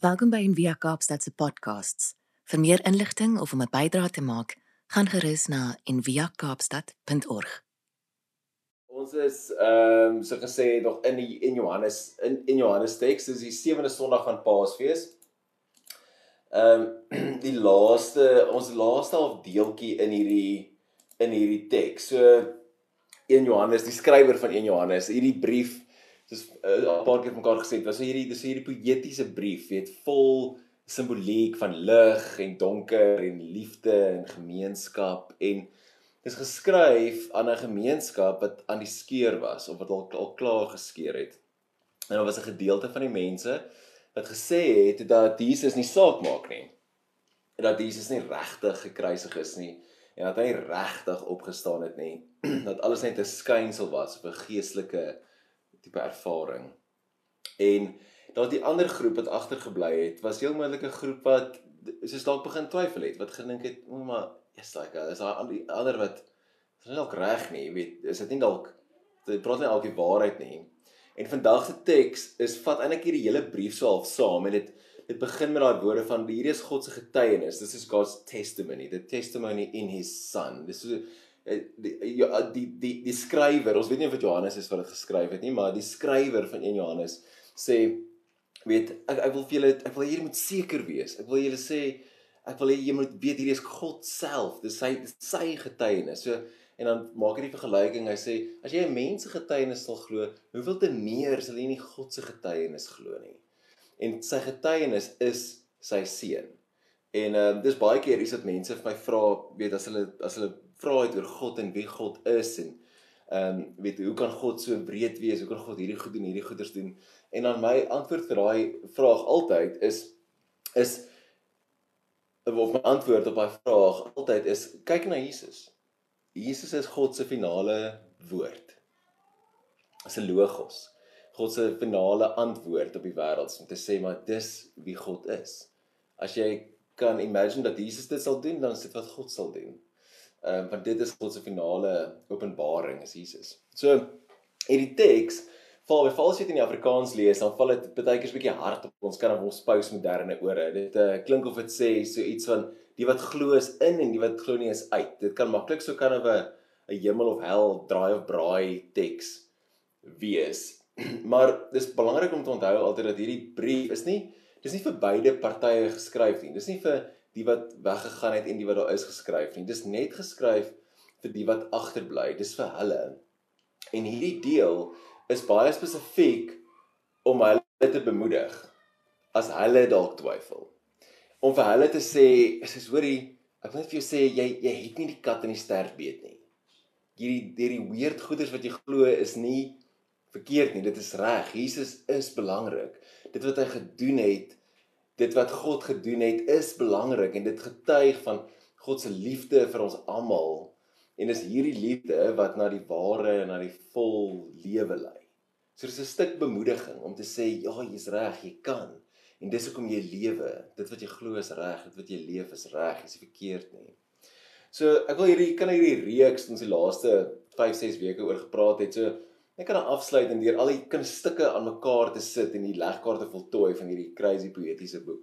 Welkom by Envia Kaapstad se podcasts. Vir meer inligting of om 'n bydrae te maak, gaan gerus na enviakaapstad.org. Ons is ehm um, so gesê nog in die in Johannes in in Johannes teks, dis die sewende Sondag van Paasfees. Ehm um, die laaste ons laaste half deeltjie in hierdie in hierdie teks. So 1 Johannes, die skrywer van 1 Johannes, hierdie brief soos uh, 'n paar keer mekaar gesê het, was hierdie dis hierdie poëtiese brief, weet vol simboliek van lig en donker en liefde en gemeenskap en dis geskryf aan 'n gemeenskap wat aan die skeur was of wat al al klaar geskeur het. En daar was 'n gedeelte van die mense wat gesê het dat Jesus nie saak maak nie. En dat Jesus nie regtig gekruisig is nie en dat hy regtig opgestaan het nie. dat alles net 'n skynsel was of 'n geestelike tipe ervaring. En dat die ander groep wat agtergebly het, was heel moontlik 'n groep wat soos dalk begin twyfel het, wat gedink het, "O, maar is like, is daar die ander wat is nie dalk reg nie, jy weet, is dit nie dalk dit praat nie altyd die waarheid nie." En vandag se teks is vat eintlik hierdie hele brief so half saam en dit dit begin met daai woorde van hierdie is God se getuienis. This is God's testimony, the testimony in his son. Dis so die ja, die die die skrywer, ons weet nie of dit Johannes is wat dit geskryf het nie, maar die skrywer van 1 Johannes sê weet ek ek wil vir julle ek wil hierdie moet seker wees. Ek wil julle sê ek wil hê jy moet weet hierdie is God self. Dis sy sy getuienis. So en dan maak hy die vergelyking. Hy sê as jy 'n mens se getuienis sal glo, hoeveel te meer sal jy nie God se getuienis glo nie. En sy getuienis is sy seun. En ehm uh, dis baie keer is dit mense vir my vra, weet as hulle as hulle vra het oor God en wie God is en ehm um, weet hoe kan God so breed wees? Hoe kan God hierdie goed doen, hierdie goeders doen? En dan my antwoord vir daai vraag altyd is is of my antwoord op daai vraag altyd is kyk na Jesus. Jesus is God se finale woord. Is 'n logos. God se finale antwoord op die wêreld om te sê maar dis wie God is. As jy kan imagine dat Jesus dit sal doen, dan is dit wat God sal doen. Ehm um, want dit is God se finale openbaring is Jesus. So hierdie teks val by vals jy dit in die Afrikaans lees, dan val dit baie keer 'n bietjie hard op ons kan ons postmoderne ore. Dit uh, klink of dit sê so iets van die wat glo is in en die wat glo nie is uit. Dit kan maklik so kan 'n 'n hemel of hel draai of braai teks wees. maar dis belangrik om te onthou altyd dat hierdie brief is nie dis nie vir beide partye geskryf nie. Dis nie vir die wat weggegaan het en die wat daar is geskryf nie. Dis net geskryf vir die wat agterbly. Dis vir hulle. En hierdie deel is baie spesifiek om hulle te bemoedig as hulle dalk twyfel. Om vir hulle te sê, "Sis, hoorie, ek wil net vir jou sê jy jy het nie die kat in die stert beet nie. Hierdie hierdie weird goeders wat jy glo is nie verkeerd nie. Dit is reg. Jesus is belangrik. Dit wat hy gedoen het dit wat God gedoen het is belangrik en dit getuig van God se liefde vir ons almal en dis hierdie liefde wat na die ware en na die vol lewe lei. So dis 'n stuk bemoediging om te sê ja, jy's reg, jy kan. En dis hoekom jy lewe. Dit wat jy glo is reg, dit wat jy leef is reg, nie verkeerd nie. So ek wil hierdie kan hierdie reeks ons die laaste 5, 6 weke oor gepraat het. So Ek kan dan afsluit en deur al die kunstukke aan mekaar te sit en die legkaarte voltooi van hierdie crazy poëtiese boek.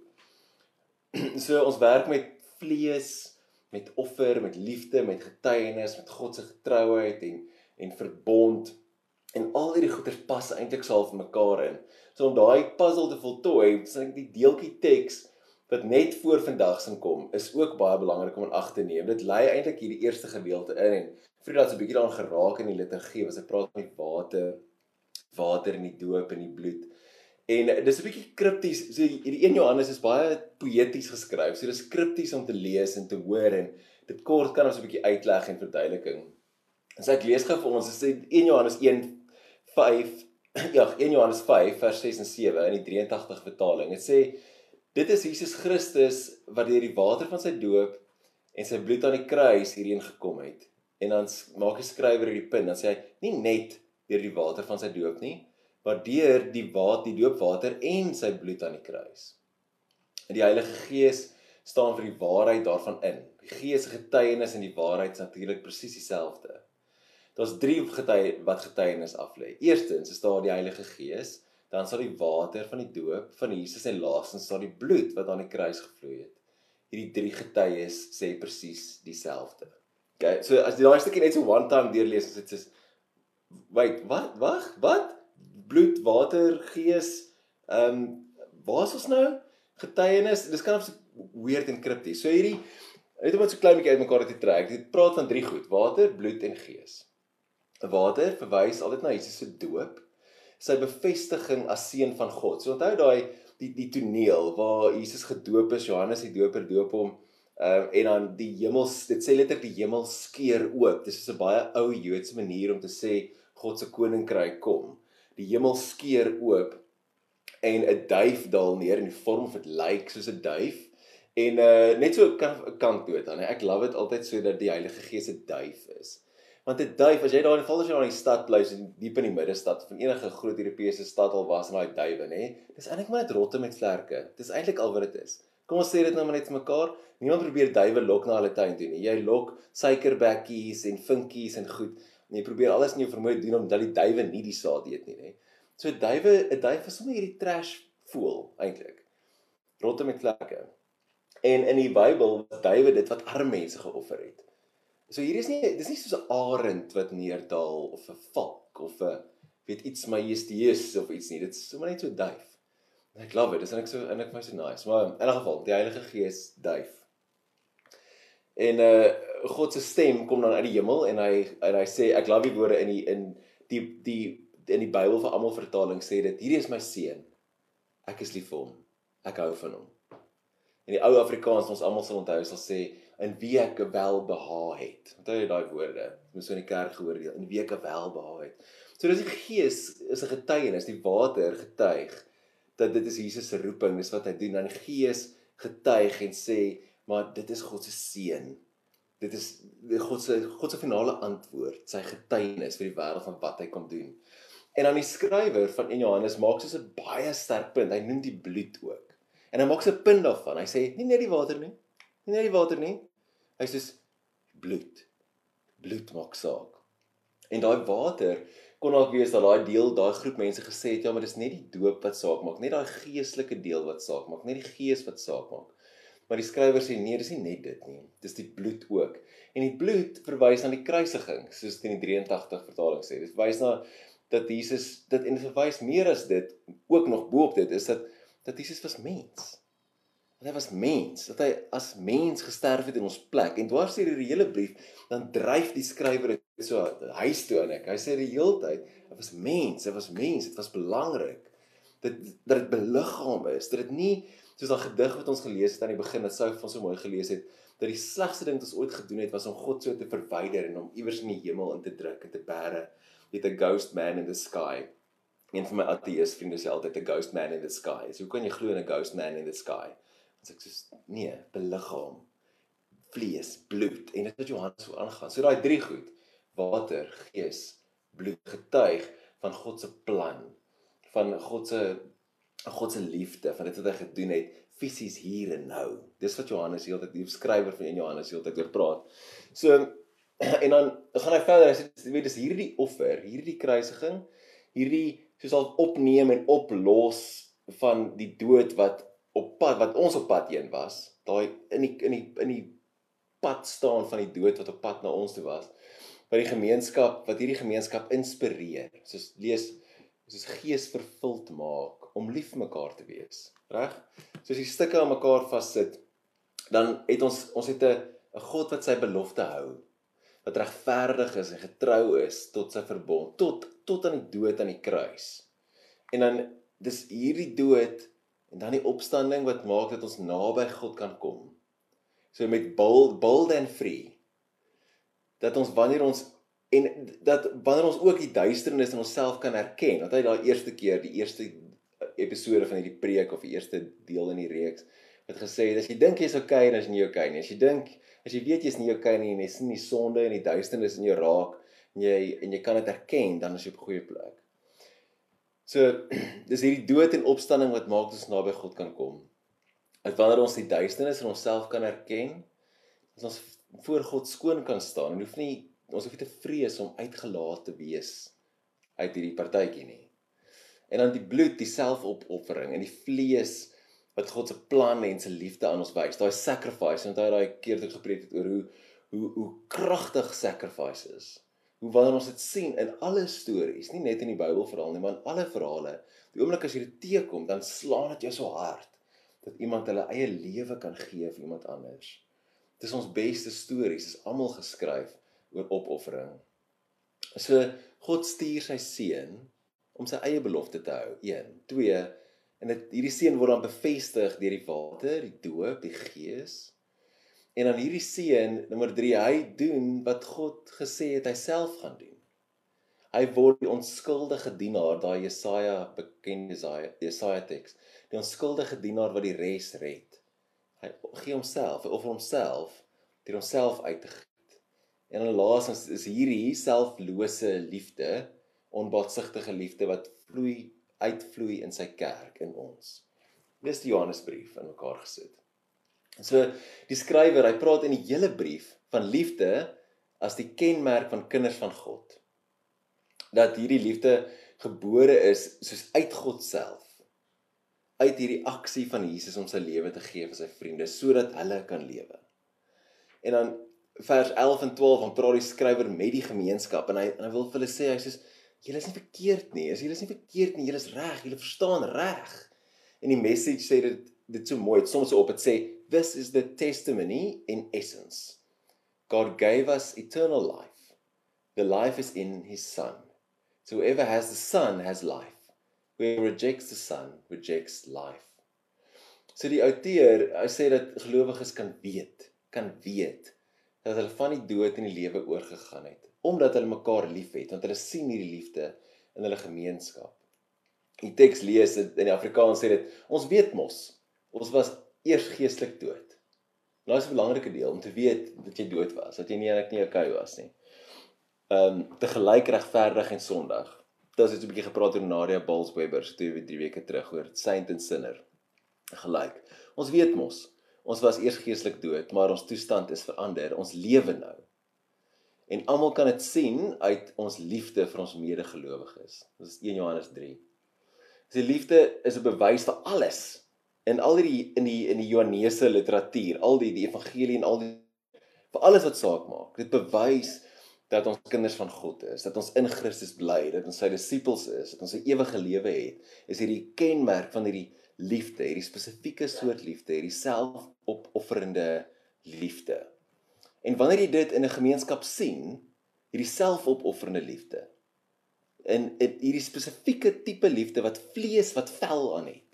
so ons werk met vlees, met offer, met liefde, met getuienis, met God se getrouheid en en verbond en al hierdie goeders pas eintlik sal vir mekaar in. So om daai puzzle te voltooi, sien ek die deeltjie teks wat net voor vandag sin kom, is ook baie belangrik om in ag te neem. Dit lei eintlik hierdie eerste gedeelte in en Vriende het 'n bietjie daaraan geraak in die liturgie, as hy praat met water, water in die doop en die bloed. En dis 'n bietjie kripties. So hierdie 1 Johannes is baie poëties geskryf. So dis kripties om te lees en te hoor en dit kort kan ons 'n bietjie uitleg en verduideliking. En so ek lees gou vir ons, dit sê 1 Johannes 1:5 Ja, 1 Johannes 5 vers 6 en 7 in die 83 vertaling. Dit sê dit is Jesus Christus wat deur die water van sy doop en sy bloed aan die kruis hierheen gekom het. En dan maak die skrywer hierdie punt. Dan sê hy nie net deur die water van sy doop nie maar deur die water die doopwater en sy bloed aan die kruis. En die Heilige Gees staan vir die waarheid daarvan in. Die Gees se getuienis en die waarheid is natuurlik presies dieselfde. Daar's drie getuie wat getuienis aflê. Eerstens is daar die Heilige Gees dan sal die water van die doop van Jesus en laastens sal die bloed wat aan die kruis gevloei het. Hierdie drie getuies sê presies dieselfde. Okay, so as jy daai stukkie net so one time deurlees, is dit soos wait, wat? Wag, wat? Bloed, water, gees, ehm um, waar is ons nou? Getuienis. Dis kan of so weird en krypties. So hierdie net om dit so klein bietjie uitmekaar te trek. Dit praat van drie goed: water, bloed en gees. Water verwys altyd na Jesus se doop sy bevestiging as seun van God. So onthou daai die die toneel waar Jesus gedoop is, Johannes die Doper doop hom uh, en dan die hemel dit sê letterlik die hemel skeur oop. Dis so 'n baie ou Joodse manier om te sê God se koninkryk kom. Die hemel skeur oop en 'n duif daal neer in die vorm van 'n lijk soos 'n duif en uh, net so kan kan dood dan. Ek love dit altyd so dat die Heilige Gees 'n duif is. Want 'n duif, as jy daar in val as jy daar in die stad bly, so diep in die middestad van enige groot Europese stad al was, en daai duwe, nê, dis eintlik maar net rotte met vlerke. Dis eintlik al wat dit is. Kom ons sê dit nou maar net vir mekaar. Niemand probeer duwe lok na hulle tuin toe nie. Jy lok suikerbekkies en vinkies en goed. En jy probeer alles in jou vermoë doen om dat die duwe nie die saad eet nie, nê. So duwe, 'n duif is sommer hierdie trash voel eintlik. Rotte met vlerke. En in die Bybel was duwe dit wat arme mense geoffer het. So hier is nie dis nie soos 'n arend wat neerdal of 'n valk of 'n weet iets majestueus of iets nie. Dit is sommer net so duif. En ek love dit. Dis net so en ek my so nice. Maar in elk geval, die Heilige Gees duif. En uh God se stem kom dan uit die hemel en hy en hy sê ek love die woorde in die in die die in die Bybel vir almal vertaling sê dit hierdie is my seun. Ek is lief vir hom. Ek hou van hom. In die ou Afrikaans ons almal sal onthou sal sê in wie ek welbeha het. Onthou jy daai woorde? Ons so in die kerk gehoor deel in wie ek welbeha het. So dis die gees is 'n getuienis, die water getuig dat dit is Jesus se roeping, dis wat hy doen. Dan gees getuig en sê, maar dit is God se seën. Dit is God se God se finale antwoord, sy getuienis vir die wêreld van wat hy kom doen. En dan die skrywer van in Johannes maak soos 'n baie sterk punt. Hy noem die bloed ook. En hy maak 'n punt daarvan. Hy sê nie net die water nie, nie net die water nie, Hy sê bloed. Bloed maak saak. En daai water kon dalk wees dat daai deel, daai groep mense gesê het ja, maar dis net die doop wat saak maak, net daai geestelike deel wat saak maak, net die gees wat saak maak. Maar die skrywer sê nee, dis nie net dit nie. Dis die bloed ook. En die bloed verwys na die kruisiging, soos in die 83 vertaling sê. Dit wys na dat Jesus dit en dit verwys meer as dit ook nog bo op dit is dat dat Jesus was mens dat hy was mens, dat hy as mens gesterf het in ons plek. En dwars deur die hele brief dan dryf die skrywer dit so huis toe aan ek. Hy sê die hele tyd, hy was mens, hy was mens, dit was belangrik dat dat dit beliggaam is, dat dit nie soos daai gedig wat ons gelees het aan die begin, dat sou van so mooi gelees het, dat die slegste ding wat ons ooit gedoen het was om God so te verwyder en hom iewers in die hemel in te druk en te bære met 'n ghost man in the sky. Een van my ateïs vriende sê altyd 'n ghost man in the sky. So hoe kan jy glo in 'n ghost man in the sky? As ek sê nee, beliggaam vlees, bloed en dit wat Johannes so aangaan. So daai drie goed: water, gees, bloed getuig van God se plan, van God se God se liefde, van dit wat hy gedoen het fisies hier en nou. Dis wat Johannes heeltyd die skrywer van Johannes heeltyd oor praat. So en dan gaan hy verder. Hy sê jy weet dis hierdie offer, hierdie kruisiging, hierdie soos al opneem en oplos van die dood wat op pad wat ons op pad heen was, daai in die in die in die pad staan van die dood wat op pad na ons toe was. Wat die gemeenskap, wat hierdie gemeenskap inspireer. Soos lees soos gees vervuld maak om lief vir mekaar te wees. Reg? Soos die stukke aan mekaar vassit, dan het ons ons het 'n 'n God wat sy belofte hou. Wat regverdig is en getrou is tot sy verbond, tot tot aan die dood aan die kruis. En dan dis hierdie dood En dan die opstanding wat maak dat ons naby God kan kom. So met bold bold and free. Dat ons wanneer ons en dat wanneer ons ook die duisternis in onsself kan herken, dat hy daai eerste keer, die eerste episode van hierdie preek of die eerste deel in die reeks het gesê as jy dink jy's okay, dan is jy nie okay nie. As jy dink as jy weet jy's nie okay nie en jy sien die sonde en die duisternis in jou raak en jy en jy kan dit herken, dan is jy op 'n goeie plek. So dis hierdie dood en opstanding wat maak ons naby God kan kom. Dat wanneer ons die duisternis in onsself kan erken, dat ons voor God skoon kan staan en hoef nie ons hoef nie te vrees om uitgelaat te wees uit hierdie partytjie nie. En dan die bloed, die selfopoffering en die vlees wat God se plan en se liefde aan ons wys. Daai sacrifice, en daai keer toe gepreek het oor hoe hoe hoe kragtig sacrifice is. Hoe wanneer ons dit sien in alle stories, nie net in die Bybel veral nie, maar in alle verhale. Die oomblik as jy dit teekom, dan slaan dit jou so hard dat iemand hulle eie lewe kan gee vir iemand anders. Dis ons beste stories, is almal geskryf oor opoffering. So God stuur sy seun om sy eie belofte te hou. 1, 2 en dit hierdie seun word dan bevestig deur die Vader, die doop, die Gees. En dan hierdie seun, nommer 3, hy doen wat God gesê het hy self gaan doen. Hy word die onskuldige dienaar, daai Jesaja bekende Jesaja, Jesaja teks. Die onskuldige dienaar wat die res red. Hy gee homself, hy offer homself deur homself uit te gee. En dan laasens is hierdie selflose liefde, onbaatsigtige liefde wat vloei uitvloei in sy kerk in ons. Dis die Johannesbrief in mekaar gesit. So die skrywer, hy praat in die hele brief van liefde as die kenmerk van kinders van God. Dat hierdie liefde gebore is soos uit God self. Uit hierdie aksie van Jesus om sy lewe te gee vir sy vriende sodat hulle kan lewe. En dan vers 11 en 12 dan praat die skrywer met die gemeenskap en hy en hy wil vir hulle sê hy sê julle is nie verkeerd nie. As julle is nie verkeerd nie, julle is reg, julle verstaan reg. En die message sê dit dit so mooi, dit soms op dit sê this is the testimony in essence. God gave us eternal life. The life is in his son. So whoever has the son has life. Whoever rejects the son rejects life. So die outeur, hy sê dat gelowiges kan weet, kan weet dat hulle van die dood in die lewe oorgegaan het omdat hulle mekaar liefhet, want hulle sien hierdie liefde in hulle gemeenskap. Die teks lees dit in die Afrikaans sê dit ons weet mos ons was eers geestelik dood. Nou is 'n belangrike deel om te weet dat jy dood was, dat jy nie eintlik nie okay was nie. Ehm um, te gelyk regverdig en sondig. Dit is 'n bietjie gepraat oor Nadia Balsweber so twee drie weke terug oor Saint and Sinner. Gelyk. Ons weet mos ons was eers geestelik dood, maar ons toestand is verander. Ons lewe nou. En almal kan dit sien uit ons liefde vir ons medegelowiges. Dit is 1 Johannes 3. Dis die liefde is 'n bewys vir alles in al die in die in die Johannese literatuur, al die die evangelie en al die vir alles wat saak maak. Dit bewys dat ons kinders van God is, dat ons in Christus bly, dat ons sy disippels is, dat ons 'n ewige lewe het. Is hierdie kenmerk van hierdie liefde, hierdie spesifieke soort liefde, hierdie selfopofferende liefde. En wanneer jy dit in 'n gemeenskap sien, hierdie selfopofferende liefde in hierdie spesifieke tipe liefde wat vlees wat vel aan het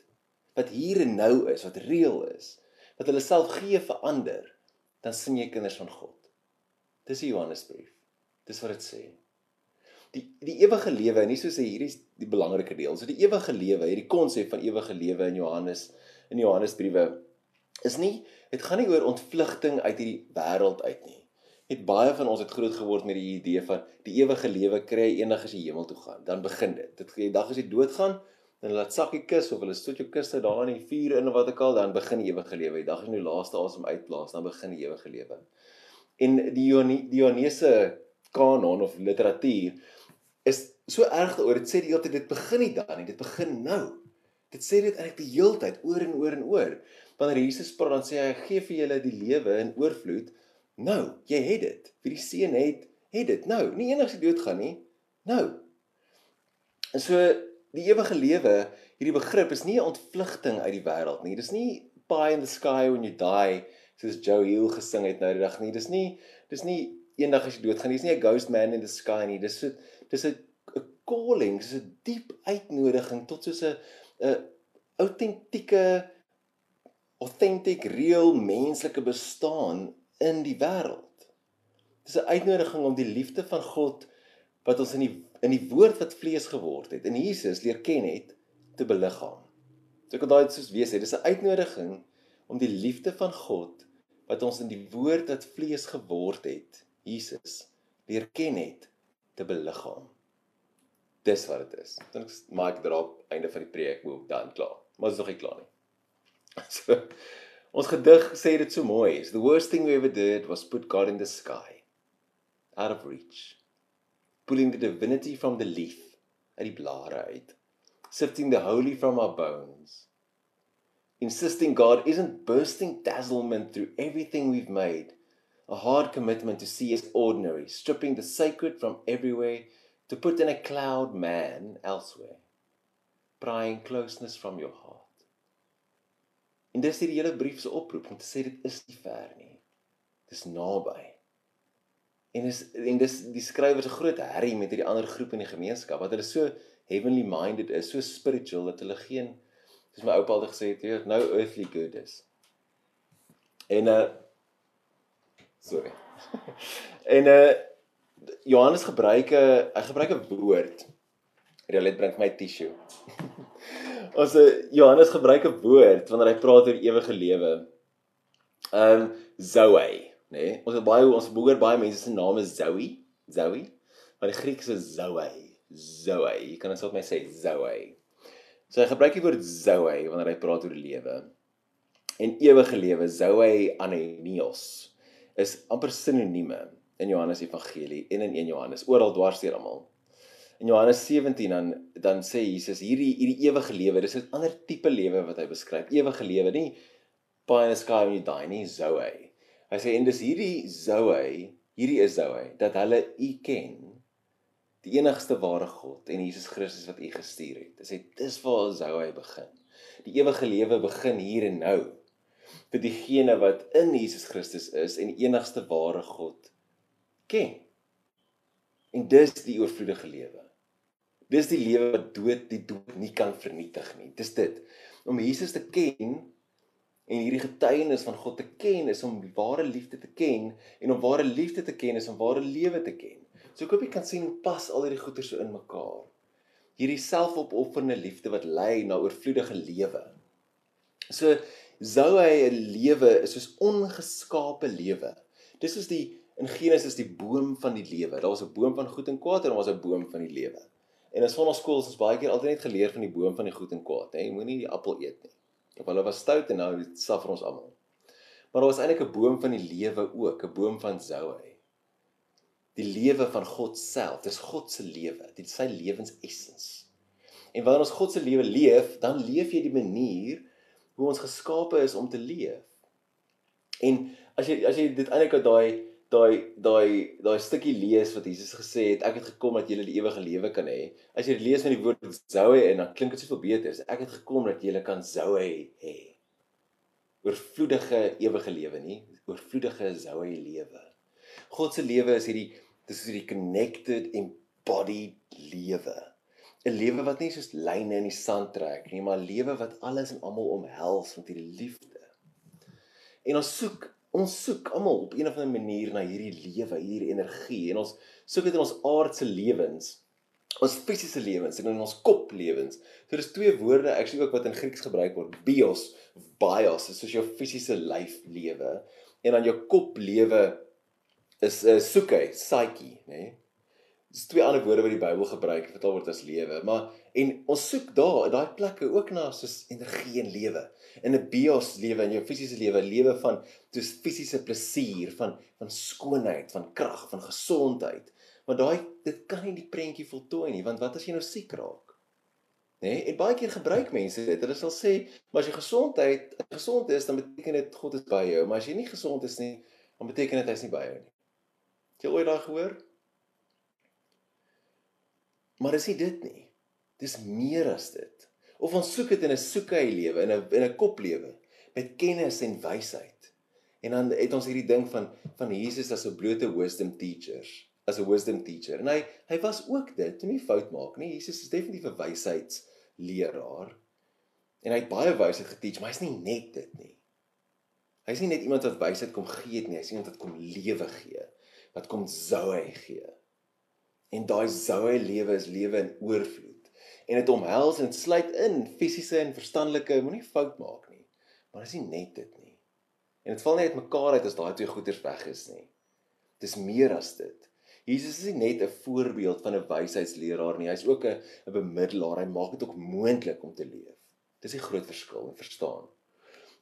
wat hier en nou is, wat reëel is, wat hulle self gee vir ander, dan sien jy kinders van God. Dis die Johannesbrief. Dis wat dit sê. Die die ewige lewe, nie soos hierdie is die belangrike deel. So die ewige lewe, hierdie konsep van ewige lewe in Johannes in Johannesbriewe is nie dit gaan nie oor ontvlugting uit hierdie wêreld uit nie. Net baie van ons het groot geword met die idee van die ewige lewe kry eendag as jy hemel toe gaan. Dan begin dit. Dit gee dag as jy doodgaan, dan laat sakkie kus of hulle stoot jou kus uit daar in die vuur in wat ek al dan begin ewige lewe. Die dag is nou laaste asem uitblaas, dan begin ewige lewe. En die Dionese kanon of literatuur is so erg daaroor. Dit sê die hele tyd dit begin nie dan nie, dit begin nou. Dit sê dit eintlik die hele tyd oor en oor en oor. Wanneer Jesus praat dan sê hy gee vir julle die lewe in oorvloed. Nou, jy het dit. Vir die seun het het dit nou. Nie enigs dood gaan nie. Nou. En so die ewige lewe, hierdie begrip is nie 'n ontvlugting uit die wêreld nie. Dis nie pie in the sky when you die soos Joe Hill gesing het nou die dag nie. Dis nie dis nie eendag as jy doodgaan nie. Dis nie 'n ghost man in the sky nie. Dis so dis 'n 'n calling, dis 'n diep uitnodiging tot soos 'n 'n autentieke authentic real menslike bestaan in die wêreld. Dis 'n uitnodiging om die liefde van God wat ons in die in die woord wat vlees geword het en Jesus leer ken het te beliggaam. So ek wil daai soos wees sê, dis 'n uitnodiging om die liefde van God wat ons in die woord wat vlees geword het, Jesus leer ken het te beliggaam. Dis wat dit is. Dan maak ek daarop einde van die preek hoe dan klaar. Maar dit is nog nie klaar nie. So ons gedig sê dit so mooi. The worst thing we ever did was put God in the sky out of reach pulling the divinity from the leaf uit die blare uit. sifting the holy from our bones. Insisting God isn't bursting dazzlement through everything we've made, a hard commitment to see as ordinary, stripping the sacred from everywhere to put in a cloud man elsewhere, prying closeness from your heart. En dis hierdie hele brief se oproep om te sê dit is nie ver nie. Dis naby. En dis en dis die skrywer se groot herrie met hierdie ander groep in die gemeenskap wat hulle so heavenly minded is, so spiritual dat hulle geen soos my oupa altyd gesê het, jy nou earthly good is. En uh sorry. en uh Johannes gebruik 'n hy gebruik 'n woord. Relet bring my tissue. Ons uh, Johannes gebruik 'n woord wanneer hy praat oor ewige lewe. Um, Zoe, nê? Nee? Ons het baie ons behoor baie mense se name Zoe, Zoe. Maar die Grieks is Zoe, Zoe. Jy kan dit net my sê Zoe. So hy gebruik die woord Zoe wanneer hy praat oor lewe. En ewige lewe, Zoe anenios, is amper sinonieme in Johannes Evangelie en in 1 Johannes, oral dwars deur almal in Johannes 17 dan dan sê Jesus hierdie hierdie ewige lewe, dis 'n ander tipe lewe wat hy beskryf. Ewige lewe, nie pie in the sky when you die nie, Zoe. Hy sê en dis hierdie Zoe, hierdie is Zoe dat hulle U ken, die enigste ware God en Jesus Christus wat U gestuur het. Hy sê dis waar Zoe begin. Die ewige lewe begin hier en nou vir diegene wat in Jesus Christus is en die enigste ware God ken. En dis die oorvloedige lewe. Dis die lewe wat dood die dood nie kan vernietig nie. Dis dit. Om Jesus te ken en hierdie getuienis van God te ken is om ware liefde te ken en om ware liefde te ken is om ware lewe te ken. So ek hoop jy kan sien pas al hierdie goeie so in mekaar. Hierdie selfopofferende liefde wat lei na oorvloedige lewe. So sou hy 'n lewe is soos ongeskape lewe. Dis is die in Genesis die boom van die lewe. Daar was 'n boom van goed en kwaad en daar was 'n boom van die lewe. En van ons skools ons baie keer altyd net geleer van die boom van die goed en kwaad, hè. Jy moenie die appel eet nie. Of hulle was stout en nou saf vir ons almal. Maar daar was eintlik 'n boom van die lewe ook, 'n boom van Zoe. Die lewe van God self, dis God se lewe, dit is sy lewensessens. En wanneer ons God se lewe leef, dan leef jy die manier hoe ons geskape is om te leef. En as jy as jy dit eintlik uit daai daai daai daai stukkie lees wat Jesus gesê het, ek het gekom dat julle die ewige lewe kan hê. As jy dit lees met die woord Zoe en dan klink dit soveel beter. Ek het gekom dat julle kan Zoe hê. Oorvloedige ewige lewe nie, oorvloedige Zoe lewe. God se lewe is hierdie dis is hierdie connected embodied lewe. 'n Lewe wat nie soos lyne in die sand trek nie, maar lewe wat alles en almal omhels met hierdie liefde. En ons soek ons soek almal op een of ander manier na hierdie lewe, hierdie energie en ons soek dit in ons aardse lewens, ons fisiese lewens en in ons kop lewens. So dis twee woorde actually ook wat in Grieks gebruik word, bios of bios, is soos jou fisiese lyf lewe en dan jou kop lewe is 'n uh, soeke, psyche, nê? Nee? Dis twee ander woorde wat die Bybel gebruik vertaal word as lewe, maar en ons soek daar in daai plekke ook na soos energie en lewe. In 'n bios lewe in jou fisiese lewe, lewe van soos fisiese plesier, van van skoonheid, van krag, van gesondheid. Maar daai dit kan nie die prentjie voltooi nie, want wat as jy nou siek raak? Nê? Nee? En baie keer gebruik mense dit. Hulle sal sê, maar as jy gesondheid gesond is, dan beteken dit God is by jou, maar as jy nie gesond is nie, dan beteken dit hy's nie by jou nie. Het jy ooit daai gehoor? Maar is nie dit nie. Dis meer as dit. Of ons soek dit in 'n soekei lewe, in 'n in 'n koplewe met kennis en wysheid. En dan het ons hierdie ding van van Jesus as 'n blote wisdom teacher, as 'n wisdom teacher. En hy hy was ook dit, nie fout maak nie. Jesus is definitief 'n wysheidsleraar. En hy het baie wysheid geteach, maar hy's nie net dit nie. Hy's nie net iemand wat wysheid kom gee nie, hy's iemand wat kom lewe gee, wat kom hy gee. En daai soue lewe is lewe in oorvloed. En dit omhels en sluit in fisiese en verstandelike, moenie fout maak nie. Maar dit is nie net dit nie. En dit val nie uitmekaar uit as daai twee goeders weg is nie. Dis meer as dit. Jesus is nie net 'n voorbeeld van 'n wysheidsleraar nie, hy's ook 'n 'n bemiddelaar. Hy maak dit ook moontlik om te leef. Dis 'n groot verskil, verstaan?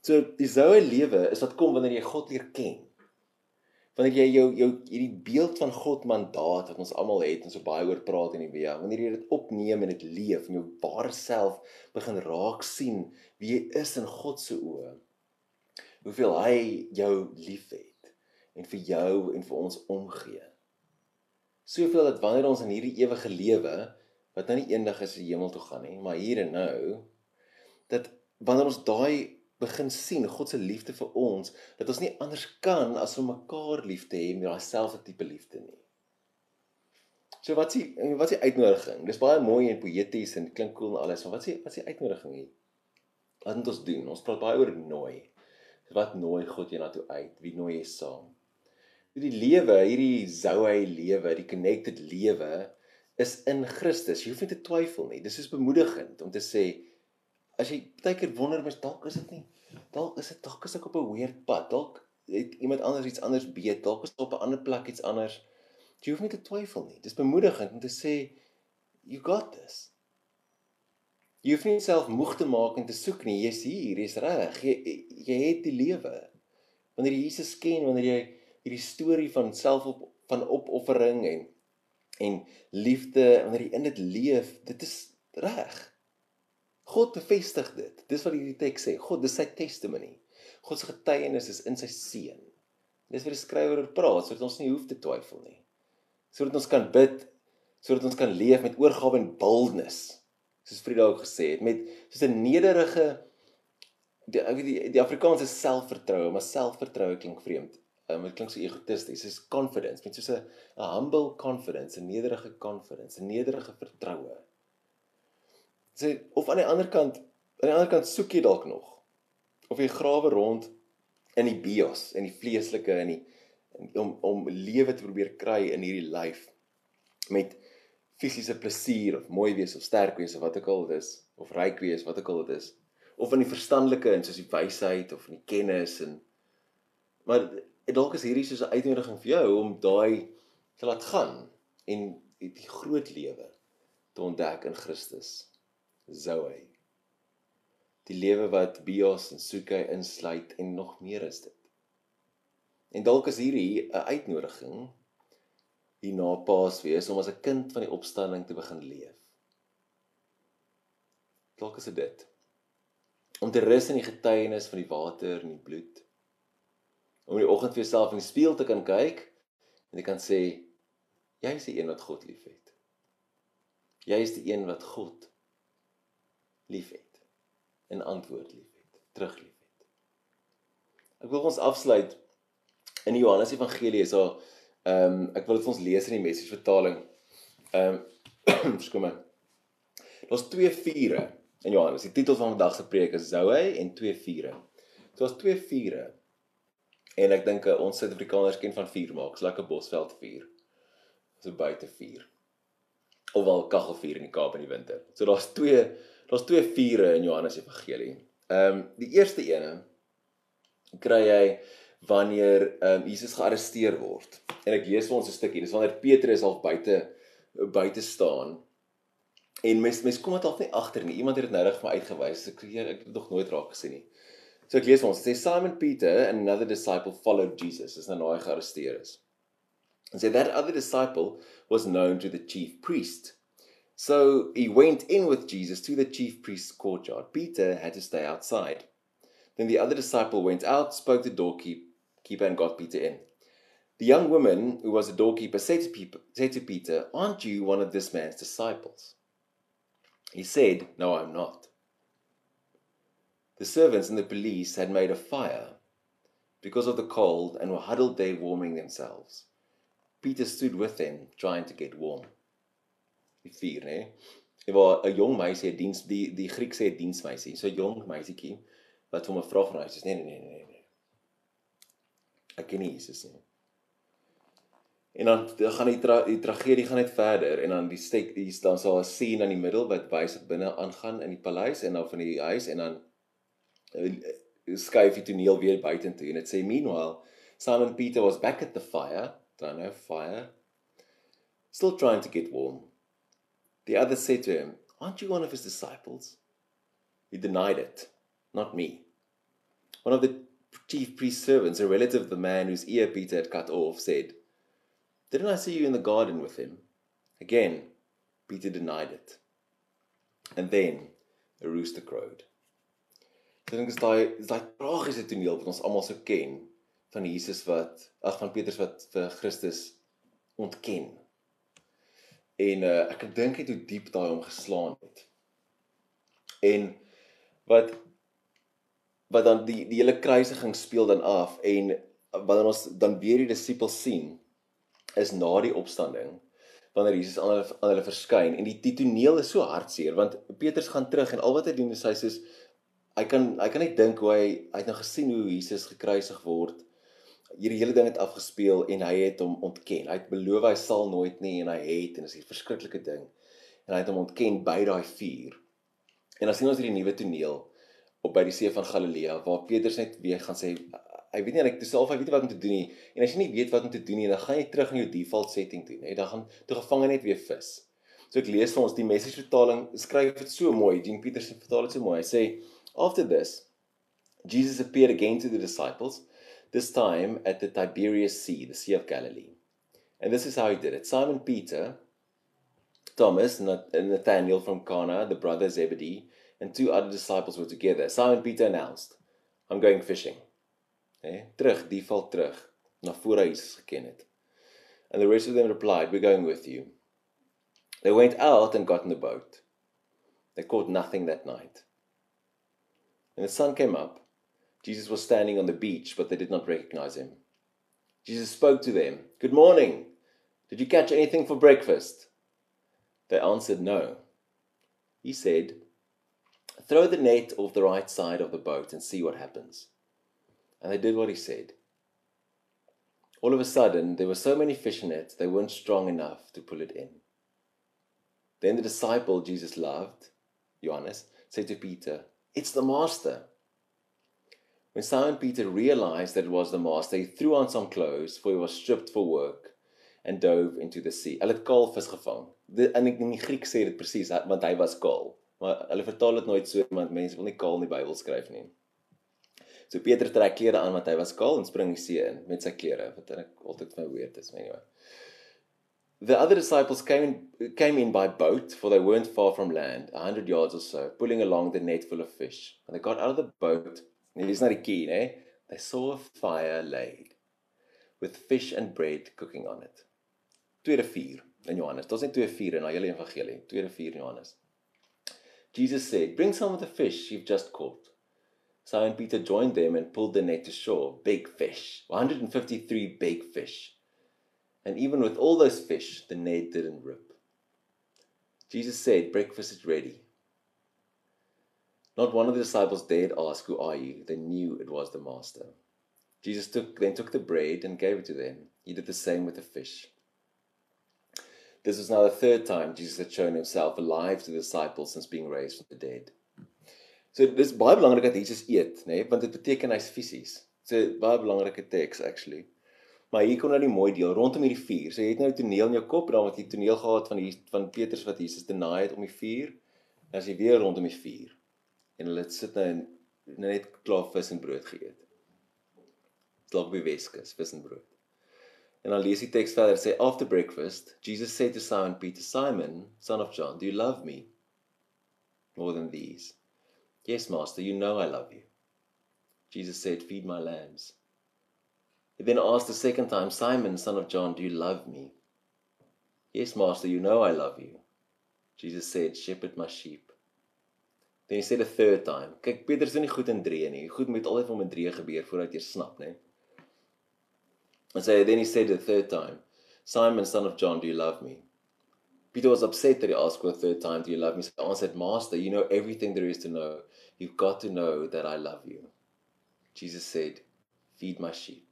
So die soue lewe is wat kom wanneer jy God leer ken. Wanneer jy jou jou hierdie beeld van God mandaat wat ons almal het en so baie oor praat in die Bybel, wanneer jy dit opneem en dit leef en jou ware self begin raak sien wie jy is in God se oë. Hoeveel hy jou liefhet en vir jou en vir ons omgee. Soveel dat wanneer ons in hierdie ewige lewe wat nou nie eendag is die hemel toe gaan nie, maar hier en nou dat wanneer ons daai begin sien God se liefde vir ons dat ons nie anders kan as om mekaar lief te hê met daai selfde tipe liefde nie. So wat s'ie wat s'ie uitnodiging? Dis baie mooi en poëties en klink cool en alles, maar wat s'ie wat s'ie uitnodiging hier? Wat moet ons doen? Ons praat baie oor nooi. Wat nooi God jy na toe uit? Wie nooi jy saam? Hierdie lewe, hierdie Zoe lewe, die connected lewe is in Christus. Jy hoef nie te twyfel nie. Dis is bemoedigend om te sê as jy baie keer wonder mens dalk is dit nie dalk is dit dalk is ek op 'n weird pad dalk het iemand anders iets anders weet dalk is op 'n ander plek iets anders. Jy hoef nie te twyfel nie. Dis bemoedigend om te sê you got this. Jy hoef nie self moeg te maak en te soek nie. Jy's hier jy's reg. Jy jy het die lewe. Wanneer jy Jesus ken wanneer jy hierdie storie van selfop van opoffering en en liefde wanneer jy in dit leef dit is reg God bevestig dit. Dis wat hierdie teks sê. God, dis sy testimony. God se getuienis is in sy seun. Dis wat die skrywer oor praat sodat ons nie hoef te twyfel nie. Sodat ons kan bid, sodat ons kan leef met oorgawe en boldness. Soos Frieda ook gesê het, met soos 'n nederige die die, die Afrikaanse selfvertroue, maar selfvertroue klink vreemd. Um, dit klink so egotisties. Dis confidence, met soos 'n humble confidence, 'n nederige confidence, 'n nederige vertroue sê of aan die ander kant aan die ander kant soek jy dalk nog. Of jy grawe rond in die bios en die vleeslike en die om om lewe te probeer kry in hierdie lyf met fisiese plesier of mooi wees of sterk wees of wat ook al dit is of ryk wees wat ook al dit is. Of in die verstandelike en soos die wysheid of in die kennis en maar dalk is hierdie soos 'n uitnodiging vir jou om daai te laat gaan en die groot lewe te ontdek in Christus Zoe. Die lewe wat bios en soeke insluit en nog meer is dit. En dalk is hierdie 'n uitnodiging hier na Paasfees om as 'n kind van die opstanding te begin leef. Dalk is dit om te rus in die getuienis van die water en die bloed. Om die oggend vir jouself in die spieël te kan kyk en jy kan sê jy is die een wat God liefhet. Jy is die een wat God liefhet en antwoord liefhet, terug liefhet. Ek wil ons afsluit in die Johannes Evangelie is daar ehm um, ek wil dit vir ons lees in die message vertaling. Ehm um, skom maar. Daar's twee vure in Johannes. Die titel van vandag se preek is Zoe en twee vure. So daar's twee vure. En ek dink ons Suid-Afrikaners ken van vuur maak, so lekker Bosveld vuur. So buite vuur. Of wel kaggelvuur in die Kaap in die winter. So daar's twee Daar's twee vure in Johannes Evangelie. Ehm um, die eerste ene kry hy wanneer ehm um, Jesus gearresteer word. En ek lees vir ons 'n stukkie. Dis wanneer Petrus al buite buite staan. En mens mens kom dit al nie agter nie. Iemand het dit nou reg vir uitgewys. Ek ek het dit nog nooit raak gesien nie. So ek lees vir ons. Dit sê Simon Peter and another disciple followed Jesus. Dis nou naai gearresteer is. And say that other disciple was known to the chief priest. So he went in with Jesus to the chief priest's courtyard. Peter had to stay outside. Then the other disciple went out, spoke to the doorkeeper, and got Peter in. The young woman, who was a doorkeeper, said to, Peter, Aren't you one of this man's disciples? He said, No, I'm not. The servants and the police had made a fire because of the cold and were huddled there warming themselves. Peter stood with them, trying to get warm. Die vier nê. Hy was 'n jong meisie, 'n diens die die Griek sê diensmeisie, so jong meisietjie wat hom 'n vraag vra, hy sê nee nee nee nee nee. Ek ken nie Jesus nie. En dan, gaan die, tra die tragedie gaan net verder en dan die steek hier staan so 'n scene in die middel wat wys wat binne aangaan in die paleis en dan van die huis en dan uh, skuif die toneel weer buitentoe en dit sê meanwhile Simon Peter was back at the fire, don't know fire, still trying to get warm. The other said to him, Aren't you one of his disciples? He denied it. Not me. One of the chief priest's servants, a relative of the man whose ear Peter had cut off, said, Didn't I see you in the garden with him? Again, Peter denied it. And then a rooster crowed. Ek dink is daai is daai tragiese toneel wat ons almal so ken van Jesus wat ag van Petrus wat vir Christus ontken. En uh, ek dink het hoe diep daai hom geslaan het. En wat wat dan die die hele kruisiging speel dan af en wanneer ons dan weer die disippels sien is na die opstanding wanneer Jesus aan hulle aan hulle verskyn en die, die toneel is so hartseer want Petrus gaan terug en al wat hy doen is hy sê hy kan hy kan net dink hoe hy hy het nou gesien hoe Jesus gekruisig word hierdie hele ding het afgespeel en hy het hom ontken. Hy het beloof hy sal nooit nie en hy het en dit is 'n verskriklike ding en hy het hom ontken by daai vuur. En dan sien ons hierdie nuwe toneel op by die see van Galilea waar Petrus net weer gaan sê hy weet nie ek self hy weet nie wat om te doen nie. En as jy nie weet wat om te doen nie dan gaan jy terug in jou default setting toe nê? Dan gaan toe gevang net weer vis. So ek lees vir ons die message vertaling skryf dit so mooi Jean Petersen vertaal dit so mooi. Hy sê after this Jesus appeared again to the disciples this time at the Tiberias Sea the Sea of Galilee and this is how he did it Simon Peter Thomas and Nathaniel from Cana the brother Zebedee and two other disciples were together. Simon Peter announced, I'm going fishing. Hey, terug, die val terug na voor Jesus geken het. And the rest of them replied, we're going with you. They went out and got in the boat. They caught nothing that night. When the sun came up, Jesus was standing on the beach, but they did not recognize him. Jesus spoke to them, Good morning. Did you catch anything for breakfast? They answered, No. He said, Throw the net off the right side of the boat and see what happens. And they did what he said. All of a sudden, there were so many fish in it, they weren't strong enough to pull it in. Then the disciple Jesus loved, Johannes, said to Peter, It's the Master. When Simon Peter realized that it was the Master, he threw on some clothes, for he was stripped for work, and dove into the sea. Hulle het kaal vis gevang. En in die Griek sê dit presies, want hy was kaal. Maar hulle vertaal dit nooit so want mense wil nie kaal in die Bybel skryf nie. So Peter trek klere aan want hy was kaal en spring in die see in met sy klere wat ek altyd my weird is anyway. The other disciples came in, came in by boat for they weren't far from land, a hundred yards or so, pulling along the net full of fish. When they got out of the boat, and here's not a key, eh? They saw a fire laid with fish and bread cooking on it. Tweede 4 in Johannes. Daar's net twee 4 in al hele evangelie. Tweede 4 in Johannes. Jesus said, Bring some of the fish you've just caught. Simon Peter joined them and pulled the net to shore. Big fish, 153 big fish. And even with all those fish, the net didn't rip. Jesus said, Breakfast is ready. Not one of the disciples dared ask, Who are you? They knew it was the Master. Jesus took, then took the bread and gave it to them. He did the same with the fish. This was now the third time Jesus had shown himself alive to the disciples since being raised from the dead. So dis baie belangrik dat Jesus eet, nê, nee, want dit beteken hy's fisies. So baie belangrike teks actually. Maar hier kom nou die mooi deel rondom hierdie vuur. So jy het nou 'n toneel in jou kop, dan wat jy toneel gehad van hier van Petrus wat Jesus deny het om die vuur. Dan as jy weer rondom die vuur. En hulle sit nou en net klaar vis en brood geëet. Slaap op die Weskus, vis en brood. En dan lees die teks verder sê after breakfast Jesus said to Simon Peter Simon son of John do you love me more than these Yes master you know I love you. Jesus said feed my lambs. He then asked the second time Simon son of John do you love me? Yes master you know I love you. Jesus said shepherd my sheep Then he said a third time kyk Peter is nie goed in drie nie goed moet altyd om in drie gebeur voordat jy snap nee? And so then he said the third time, Simon, son of John, do you love me? Peter was upset that he asked for a third time, Do you love me? So I answered, Master, you know everything there is to know. You've got to know that I love you. Jesus said, Feed my sheep.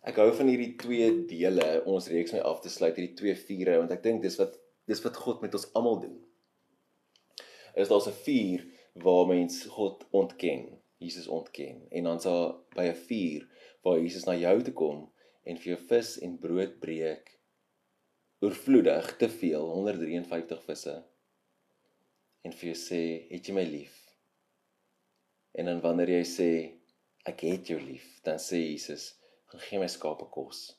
Ek hou van hierdie twee dele ons reeks mee af te sluit hierdie twee vure want ek dink dis wat dis wat God met ons almal doen. Is daar's 'n vuur waar mens God ontken, Jesus ontken en dan's daar by 'n vuur waar Jesus na jou toe kom en vir jou vis en brood breek oorvloedig te veel 153 visse en vir jou sê het jy my lief en dan wanneer jy sê ek het jou lief, dan sê Jesus, gaan gee my skape kos.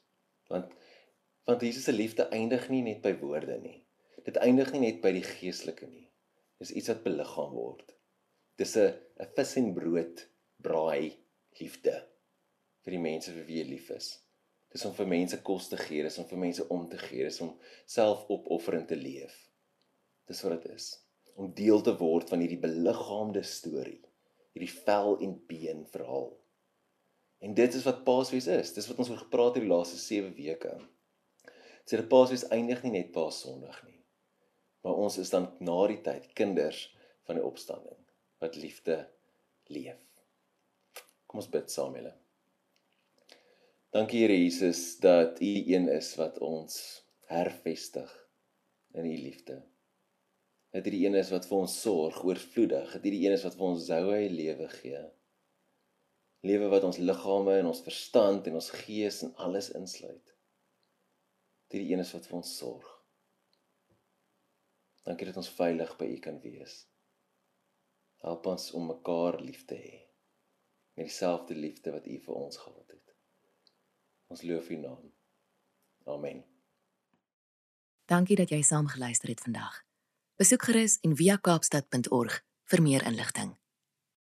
Want want Jesus se liefde eindig nie net by woorde nie. Dit eindig nie net by die geestelike nie. Dis iets wat beliggaam word. Dis 'n 'n vis en brood braai liefde vir die mense vir wie jy lief is. Dis om vir mense kos te gee, dis om vir mense om te gee, dis om selfopofferend te leef. Dis wat dit is. Om deel te word van hierdie beliggaamde storie, hierdie vel en been verhaal. En dit is wat Paasfees is. Dis wat ons oor gepraat het die laaste 7 weke. Sê die Paasfees eindig nie net Paas Sondag nie. Maar ons is dan na die tyd kinders van die opstanding wat liefde leef. Kom ons bid saam julle. Dankie Here Jesus dat U een is wat ons hervestig in U liefde. Dat U die een is wat vir ons sorg oorvloedig, dat U die een is wat vir ons zoue lewe gee. Lewe wat ons liggame en ons verstand en ons gees en alles insluit. Dat U die een is wat vir ons sorg. Dankie dat ons veilig by U kan wees. Help ons om mekaar lief te hê met dieselfde liefde wat U vir ons gehad het. Ons loof U naam. Amen. Dankie dat jy saam geluister het vandag. Besoek gerus en via kaapstad.org vir meer inligting.